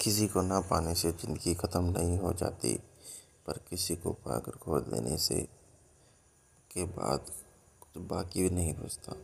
किसी को ना पाने से ज़िंदगी ख़त्म नहीं हो जाती, पर किसी को पाकर खो देने से के बाद कुछ बाक़ी भी नहीं बचता।